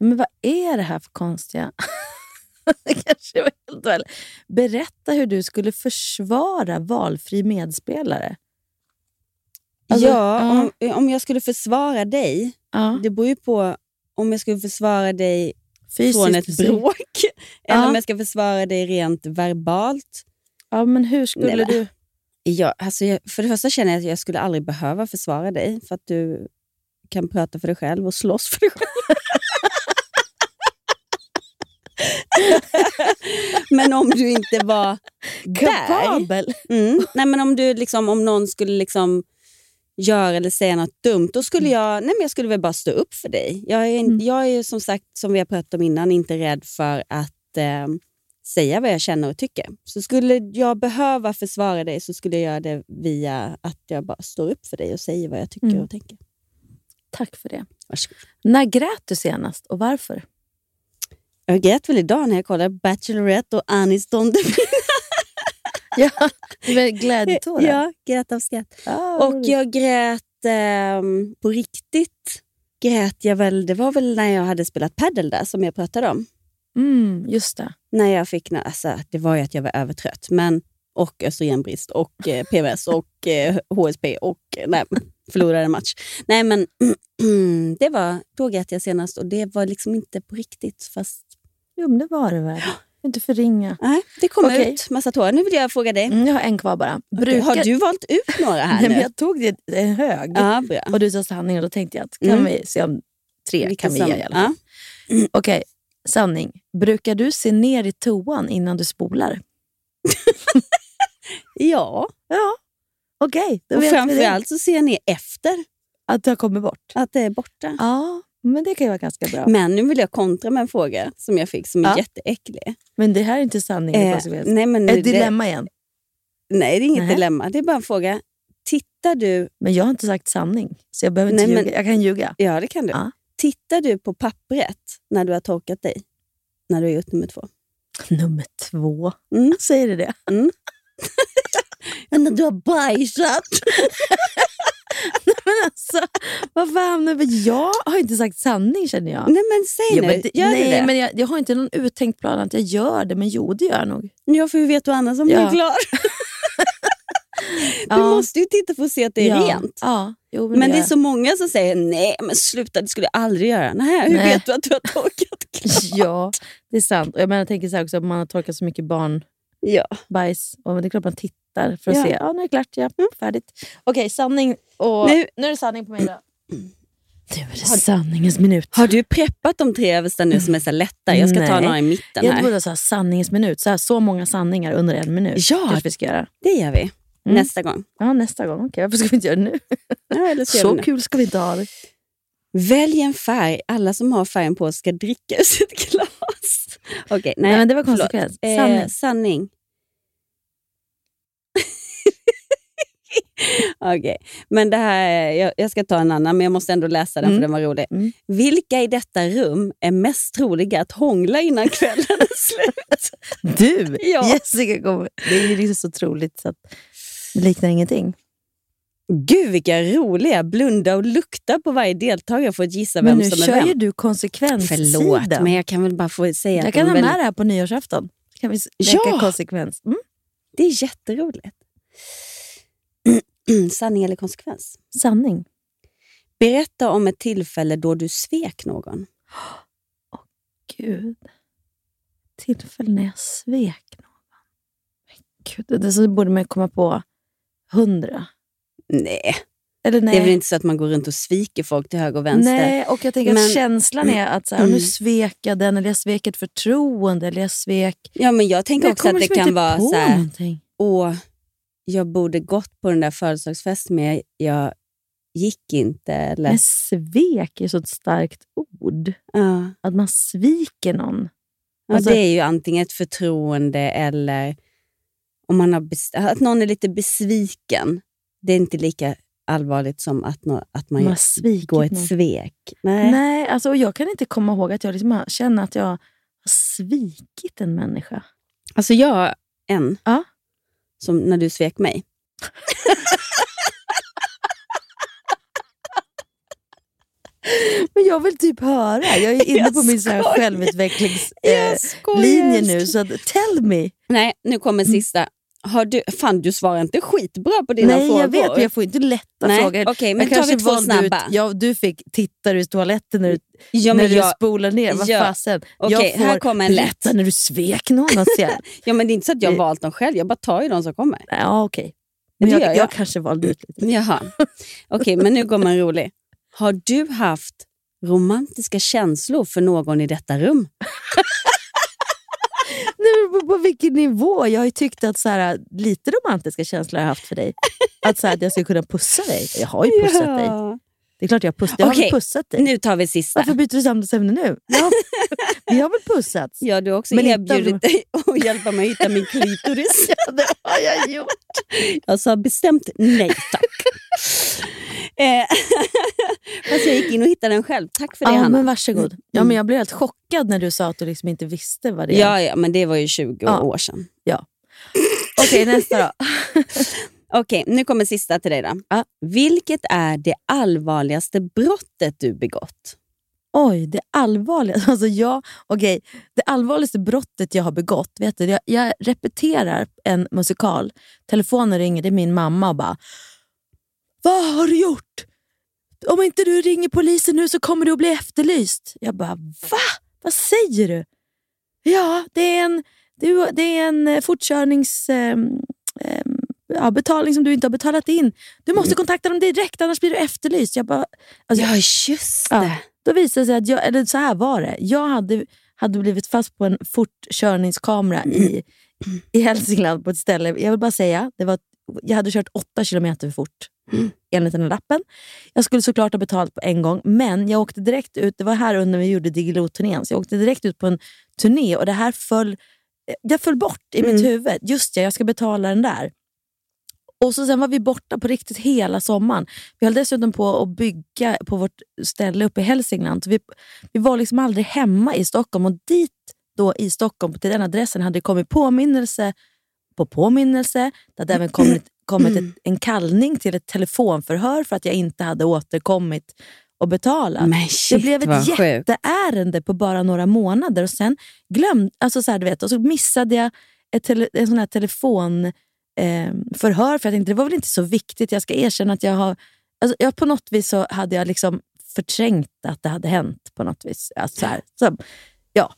Men vad är det här för konstiga... (laughs) det (laughs) kanske var helt väl. Berätta hur du skulle försvara valfri medspelare. Alltså, ja, Om, om jag skulle försvara dig, det beror ju på om jag skulle försvara dig Fysiskt, från ett bråk. (laughs) Eller Ja. om jag ska försvara dig rent verbalt. Ja, men hur skulle Nej, du... Ja, alltså jag, för det första känner jag att jag skulle aldrig behöva försvara dig för att du kan prata för dig själv och slåss för dig själv. (laughs) men om du inte var Kapabel. Mm, nej, men om, du liksom, om någon skulle liksom göra eller säga något dumt, då skulle jag, nej, men jag skulle väl bara stå upp för dig. Jag är, in- jag är som sagt, som vi har pratat om innan, inte rädd för att eh, säga vad jag känner och tycker. Så skulle jag behöva försvara dig så skulle jag göra det via att jag bara står upp för dig och säger vad jag tycker Mm. och tänker. Tack för det. Varsågod. När grät du senast och varför? Jag grät väl idag när jag kollade Bachelorette och Anis Don (laughs) ja, var glädjetårar. Ja, grät av skratt. Ah, och roligt. jag grät ehm, på riktigt. Grät jag väl, det var väl när jag hade spelat paddle där som jag pratade om. Mm, just det. När jag fick, alltså, det var ju att jag var övertrött. Men, och östrogenbrist och eh, PMS och eh, HSP och eh, nej, förlorade en match. Nej men (clears throat) det var, då grät jag senast och det var liksom inte på riktigt. Fast Jo, men det var det väl. Inte förringa. Nej, det kom Okej. ut massa tårar. Nu vill jag fråga dig. Mm, jag har en kvar bara. Okej, Har du valt ut några här Nej, nu? men jag tog det en hög Ja, bra. och du sa sanning och då tänkte jag att kan Mm. vi se om tre Vilken kan vi ge i alla fall. Okej, sanning. Brukar du se ner i toan innan du spolar? (laughs) Ja. Ja, okej. då och framförallt så ser ni efter Att det har kommit bort? att det är borta. Ja, men det kan ju vara ganska bra. Men nu vill jag kontra med en fråga som jag fick som är Ja. jätteäcklig. Men det här är inte sanning Eh, nej, men Ett det- dilemma igen. Nej, det är inget Nej. dilemma. Det är bara en fråga. Tittar du... Men jag har inte sagt sanning, så jag behöver inte Nej, ljuga. men- Jag kan ljuga. Ja, det kan du. Ja. Tittar du på pappret när du har torkat dig? När du har gjort nummer två? Nummer två. Mm. Säger du det? Mm. (laughs) När du har bajsat. Men alltså, vad fan, men jag har inte sagt sanning känner jag. Nej, men säg Ja, nu. men Gör nej, du det? men jag, jag har inte någon uttänkt plan att jag gör det, men jo, det gör jag nog. Ja, för hur vet du annars om du Ja. är klar? (laughs) Du Ja. måste ju titta för att se att det är ja. rent. Ja, jo, men, Men det är gör så många som säger nej, men sluta, det skulle jag aldrig göra. Nej, hur Nej. vet du att du har torkat (laughs) klart? Ja, det är sant. Och jag, menar, jag tänker så här också, man har torkat så mycket barnbajs, Ja. och det är klart man tittar för att Ja. se. Ja, nu är det klart. Ja, färdigt. Okej, sanning. Och, Nu- nu, är det sanning på mig då. Nu är det sanningens minut. Har du preppat de tre översta nu som är så lätta? Jag ska ta Nej. några i mitten Jag här. borde säga sanningens minut. Så, här, så många sanningar under en minut. Ja. kanske vi ska göra. Det gör vi. Mm. Nästa gång. Ja, nästa gång. Okej, varför ska vi inte göra det nu? Ja, så nu. kul ska vi inte ha det. Välj en färg. Alla som har färgen på ska dricka ur sitt glas. Okej, nej, Nej, men det var förlåt. konsekvens. Eh, Sanning. sanning. (laughs) Okej, men det här, är- jag, jag ska ta en annan, men jag måste ändå läsa den Mm. för den var rolig. Mm. Vilka i detta rum är mest troliga att hångla innan kvällen är slut? (laughs) Du! Ja. Jessica kommer. Det är ju liksom så troligt så att det liknar ingenting. Gud vilka roliga! Blunda och lukta på varje deltagare för att gissa vem nu som är kör vem. ju du konsekvenssidan. Förlåt, men jag kan väl bara få säga att Jag kan de ha med det här på nyårsafton. kan vi leka Ja! konsekvens. Mm. Det är jätteroligt. (clears throat) Sanning eller konsekvens? Sanning. Berätta om ett tillfälle då du svek någon. Gud. Tillfälle när jag svek någon. Men Gud, det så borde man komma på hundra. Nej. Eller nej. Det är väl inte så att man går runt och sviker folk till höger och vänster? Nej, och jag tänker Men- att känslan är att så här, Mm. nu svek jag den, eller jag svek ett förtroende, eller jag svek... Ja, men jag tänker Jag också att det kan vara så här, åh, jag borde gått på den där födelsedagsfesten men jag, gick inte. Eller, Men svek är så ett starkt ord. ja. Att man sviker någon. Ja, Alltså- det är ju antingen ett förtroende eller om man har att någon är lite besviken. Det är inte lika allvarligt som att, nå- att man Man går ett någon. svek. Nej. Nej, alltså, och jag kan inte komma ihåg att jag liksom känner att jag har svikit en människa. Alltså jag en, Ja. Som när du svek mig. Men jag vill typ höra. Jag är inne Jag på min så här skojar. självutvecklingslinje eh, nu. Så tell me. Nej, nu kommer Mm. sista. Har du, fan du svarar inte skitbra på dina Nej, frågor. jag vet. men Jag får inte lätta Nej, frågor. okej, men jag tar vi två snabba? Ut, ja, du fick tittar i toaletten när du, Ja, när men du jag- spolar ner. Vad Ja. fasen. Okej, jag får här kommer en lätt. berätta när du svek någon. Jag, (laughs) ja, men det är inte så att jag har valt dem själv, jag bara tar ju de som kommer. ja, okej. Det Men jag, jag. jag. kanske valde ut lite. Jaha. Okej, men nu kommer en rolig. Har du haft romantiska känslor för någon i detta rum? (laughs) Nej, på, på vilken nivå? Jag har tyckt att så här, lite romantiska känslor har jag haft för dig. Att, så här, att jag skulle kunna pussa dig. Jag har ju pussat Ja. dig. Det är klart jag har pussat, jag har Okej, väl pussat dig. Nu tar vi sista. Varför byter du samtalsämne nu? Ja, (laughs) vi har väl pussats? Ja, du har också Men erbjudit dig att hjälpa mig hitta min klitoris. (laughs) ja, det har jag gjort. Jag sa bestämt nej tack. (laughs) Eh, Fast jag gick in och hittade den själv. Tack för det Ja, Hanna. men varsågod. Ja, men jag blev helt chockad när du sa att du liksom inte visste vad det är. Ja, ja, men det var ju 20 Ja. år sedan. Ja. Okej, nästa då. (laughs) Okej, nu kommer sista till dig då. Vilket är det allvarligaste brottet du begått? Oj, det allvarligaste. (laughs) Alltså jag, okej, det allvarligaste brottet jag har begått, vet du, jag, jag repeterar en musikal. Telefonen ringer, det är min mamma och bara Vad har du gjort? Om inte du ringer polisen nu så kommer du att bli efterlyst. Jag bara, va? Vad säger du? Ja, det är en, det, är en eh, fortkörnings... ehm, ehm, ja, betalning som du inte har betalat in. Du måste kontakta dem direkt annars blir du efterlyst. Jag bara, alltså, Ja, just Ja, det. då visade det sig att jag, eller så här var det. Jag hade, hade blivit fast på en fortkörningskamera i, i Hälsingland på ett ställe. Jag vill bara säga, det var, jag hade kört åtta kilometer för fort enligt den här lappen. Jag skulle såklart ha betalat på en gång, men jag åkte direkt ut. Det var här under vi gjorde Diggiloo-turnén, så jag åkte direkt ut på en turné och det här föll, jag föll bort i mitt huvud. Just ja, jag ska betala den där. Och så Sen var vi borta på riktigt hela sommaren. Vi höll dessutom på att bygga på vårt ställe uppe i Hälsingland. Så vi, vi var liksom aldrig hemma i Stockholm. Och dit då i Stockholm, till den adressen, hade det kommit påminnelse på påminnelse. Det hade även kommit, kommit ett, en kallning till ett telefonförhör för att jag inte hade återkommit och betalat. Men det shit, blev ett jätteärende på bara några månader. Och sen glömde, alltså så här, du vet, och så missade jag ett tele, en sån här telefon eh, förhör för jag tänkte det var väl inte så viktigt. Jag ska erkänna att jag har... Alltså, jag, på något vis så hade jag liksom förträngt att det hade hänt. på något vis. Alltså, så här, så, ja,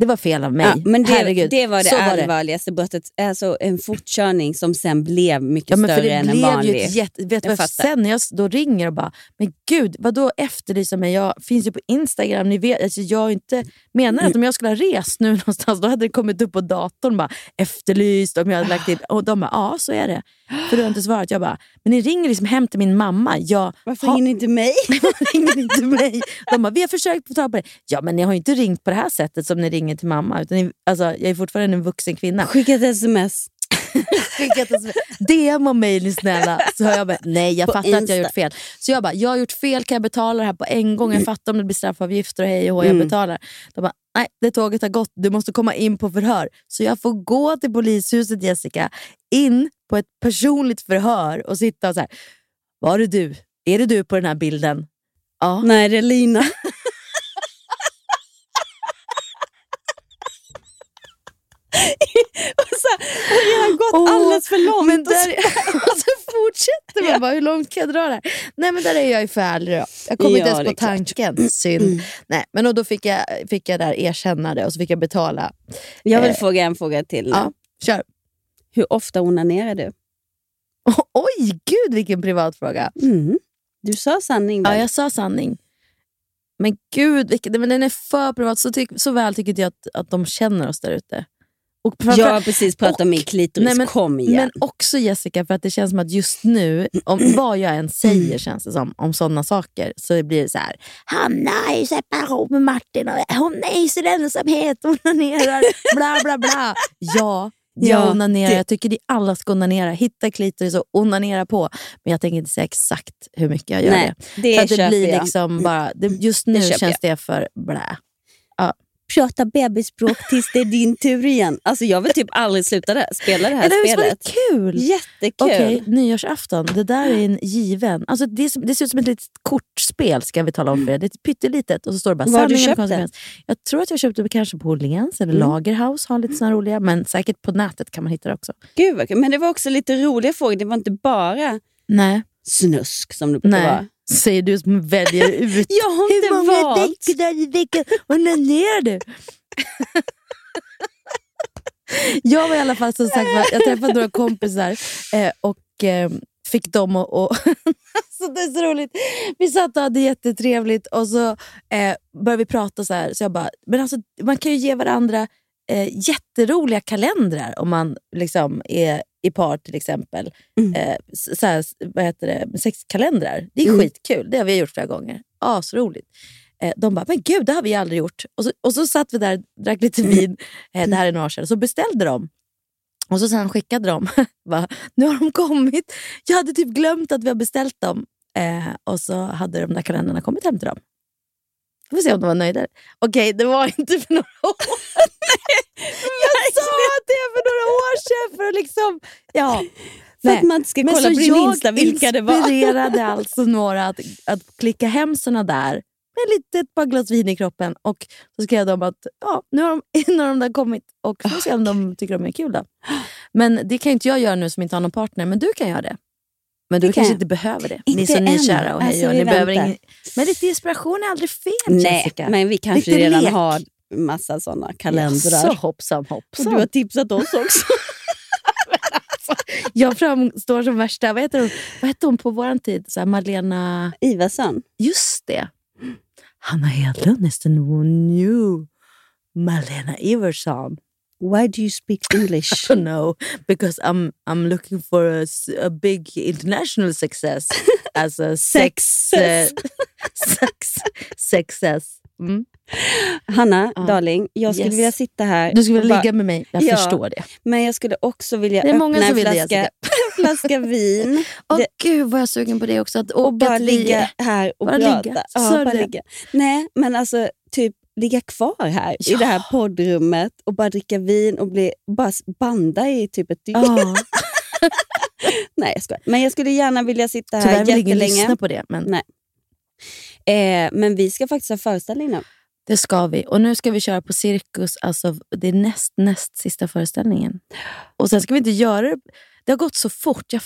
det var fel av mig. Ja, men det, Herregud. det var det Så allvarligaste brottet. Alltså en fortkörning som sen blev mycket Ja, men för större det än en blev vanlig. ju ett jätte, vet Jag vad, sen när jag då ringer och bara, men gud, vad då efterlysa mig? Jag finns ju på Instagram. Ni vet, alltså jag inte, menar att om jag skulle ha rest nu (laughs) någonstans, då hade det kommit upp på datorn bara, efterlyst. Om jag hade lagt in, och de bara, ja så är det. För du har inte svarat. Jag bara, men ni ringer liksom hem till min mamma. Jag Varför ringer ni inte mig? (laughs) Ringer inte mig? De bara, vi har försökt få tag på dig. Ja, men ni har ju inte ringt på det här sättet som ni ringer till mamma. Utan ni, alltså, jag är fortfarande en vuxen kvinna. Skicka ett sms. (laughs) DM om mig ni snälla. Så har jag bara, nej jag På fattar att jag Insta. har gjort fel. Så jag bara, jag har gjort fel, kan jag betala det här på en gång? Jag fattar om det blir straffavgifter och hej och hå, jag Mm. betalar. De bara, nej det tåget har gått, du måste komma in på förhör. Så jag får gå till polishuset Jessica, in på ett personligt förhör och sitta och så här, var det du? Är det du på den här bilden? Ja. Nej, det är Lina. (laughs) och så, det har redan gått Åh, alldeles för långt. Men där, och så (laughs) fortsätter man bara, hur långt kan jag dra det här? Nej men där är jag ju för ärlig då. Jag kom Ja, inte ens på klart. tanken. Synd. Nej, men och då fick jag, fick jag där erkänna det och så fick jag betala. Jag vill Eh, fråga en fråga till. Ja, kör. Hur ofta onanerar du? (laughs) Oj, gud vilken privat fråga. Mm. Du sa sanning väl? Ja, jag sa sanning. Men gud, vilken, men den är för privat. Så, tyck, så väl tycker jag att, att de känner oss där ute. Och Jag har precis pratat om min klitoris. Nej, men, Kom igen. Men också Jessica, för att det känns som att just nu, om (clears throat) vad jag än säger känns det som, om sådana saker, så blir det så här. Hanna är i separation med Martin och hon är i sin ensamhet, hon onanerar, bla bla bla. (laughs) Ja, jag Ja, onanerar. det- Jag tycker det alla ska onanera. Hitta klitoris och onanera på. Men jag tänker inte säga exakt hur mycket jag gör Nej, det. det det blir jag. liksom bara, det, just nu köper känns jag. det för blä. Ja. Prata bebisspråk tills det är din tur igen. Alltså jag vill typ aldrig sluta det, spela det här var spelet. det kul? Jättekul. Okej, nyårsafton. Det där är en given. Alltså det, det ser ut som ett litet kortspel ska vi tala om för er. Det är pyttelitet och så står det bara Var har du köpt det? Jag tror att jag köpte det kanske på Åhléns eller Mm. Lagerhaus har lite såna roliga. Men säkert på nätet kan man hitta det också. Gud vad kul. Men det var också lite roliga frågor. Det var inte bara Nej. snusk som det brukar vara. Säger du som väljer (laughs) ut. Jag har inte Hur många valt. veckor i veckan onanerar du? jag var i alla fall som sagt jag träffade några kompisar eh, och eh, fick dem att... Och (laughs) alltså det är så roligt. Vi satt och hade jättetrevligt och så eh, började vi prata så här. Så jag bara, men alltså, man kan ju ge varandra eh, jätteroliga kalendrar om man liksom är i par till exempel. Eh, s- så här, vad heter det? Sexkalendrar. Det är Mm. skitkul. Det har vi gjort flera gånger. Asroligt. Eh, de bara, men gud det har vi aldrig gjort. Och så, och så satt vi där drack lite vin. Eh, det här är några år sedan. Så beställde de. Och så sen skickade de. (laughs) bara, nu har de kommit. Jag hade typ glömt att vi har beställt dem. Eh, och så hade de där kalendrarna kommit hem till dem. Vi får se om de var nöjda. Okej, det var (laughs) inte för några år (laughs) Jag sa är för några år sedan för att liksom... Ja. För Nej. att man inte ska Men kolla så på din jag Insta vilka det var. inspirerade alltså några att, att klicka hem såna där med lite ett par glas vin i kroppen. Och så skrev de att ja, nu har de, (laughs) nu har de där kommit och får se om de tycker de är kul. Då. Men det kan inte jag göra nu som inte har någon partner, men du kan göra det. Men du Det kan kanske jag. inte behöver det. ni Inte som än. nykära och hej Alltså, och vi ni behöver ingen, Men lite inspiration är aldrig fel Nej, Jessica. men vi kanske Lite redan lek. har massa såna kalendrar. Jaså, hoppsan Och hoppsan. du har tipsat oss också. (laughs) Jag framstår som värsta, vad heter hon, vad hette hon på vår tid? Så här Malena... Ivarsson. Just det. Hanna Hedlund is the new Malena Iversson. Why do you speak English? (laughs) I don't know, because I'm I'm looking for a, a big international success as a (laughs) sex Success. uh, sex success. Mm. Hanna, Ja. darling, jag skulle Yes. vilja sitta här. Du skulle och vilja bara- ligga med mig, jag Ja, förstår det. Men jag skulle också vilja Det är många öppna som en vill flaska, (laughs) flaska vin Åh Det- gud vad jag är sugen på det också. Att åka och bara ligga här och bara prata. ligga. Ja, bara ligga. Nej, men alltså typ ligga kvar här i det här poddrummet och bara dricka vin och bli, bara banda i typ ett dygn. Ja. (laughs) Nej, jag skojar. Men jag skulle gärna vilja sitta här Tyvärr vill ingen jättelänge. lyssna på det. Men Nej. Eh, men vi ska faktiskt ha föreställning nu. Det ska vi. Och nu ska vi köra på Cirkus. Alltså, det är näst, näst sista föreställningen. Och sen ska vi inte göra det... Det har gått så fort. Jag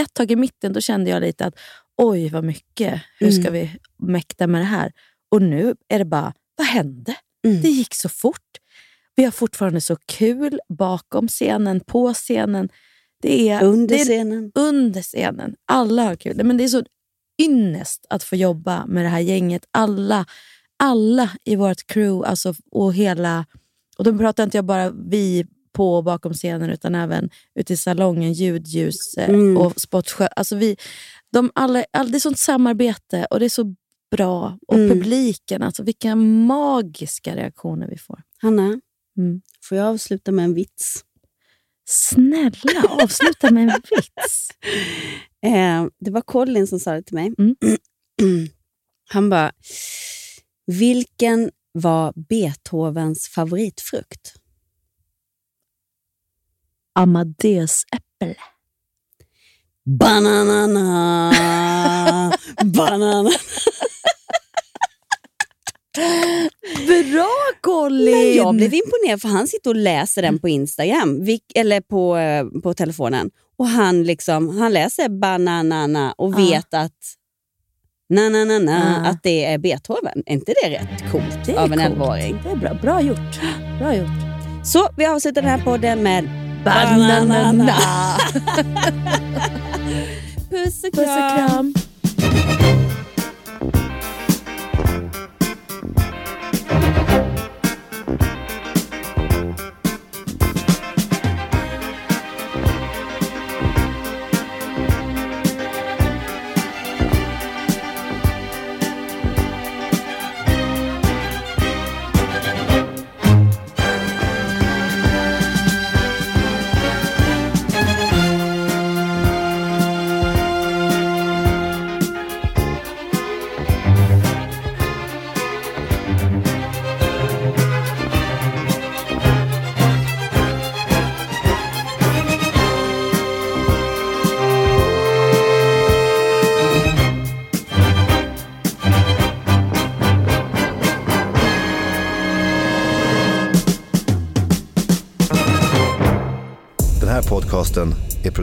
ett tag i mitten då kände jag lite att oj vad mycket. Hur ska Mm. vi mäkta med det här? Och nu är det bara, vad hände? Mm. Det gick så fort. Vi har fortfarande så kul bakom scenen, på scenen. Det är, Under det är, scenen. Under scenen. Alla har kul. Men det är så ynnest att få jobba med det här gänget. Alla, alla i vårt crew alltså, och hela... Och då pratar inte jag bara vi på och bakom scenen utan även ute i salongen, ljud, ljus eh, Mm. och spottsjö. Alltså vi, de alla, all, det är sånt samarbete och det är så bra. Och Mm. publiken, alltså vilka magiska reaktioner vi får. Hanna, Mm. får jag avsluta med en vits? Snälla, avsluta med en vits. Eh, det var Colin som sa det till mig. (clears throat) Han bara, vilken var Beethovens favoritfrukt? Amadeus äpple. Bananana! (laughs) Banana! Bra Men jag blev imponerad för han sitter och läser den på Instagram, eller på, eh, på telefonen. Och han, liksom, han läser bananana och vet att na, na, na, na, Ja. att det är Beethoven. Är inte det rätt coolt Det av en coolt. 11-åring? Det är bra. Bra gjort. Bra gjort. Så vi avslutar den här podden med Bananana. (laughs) Puss och Puss och kram.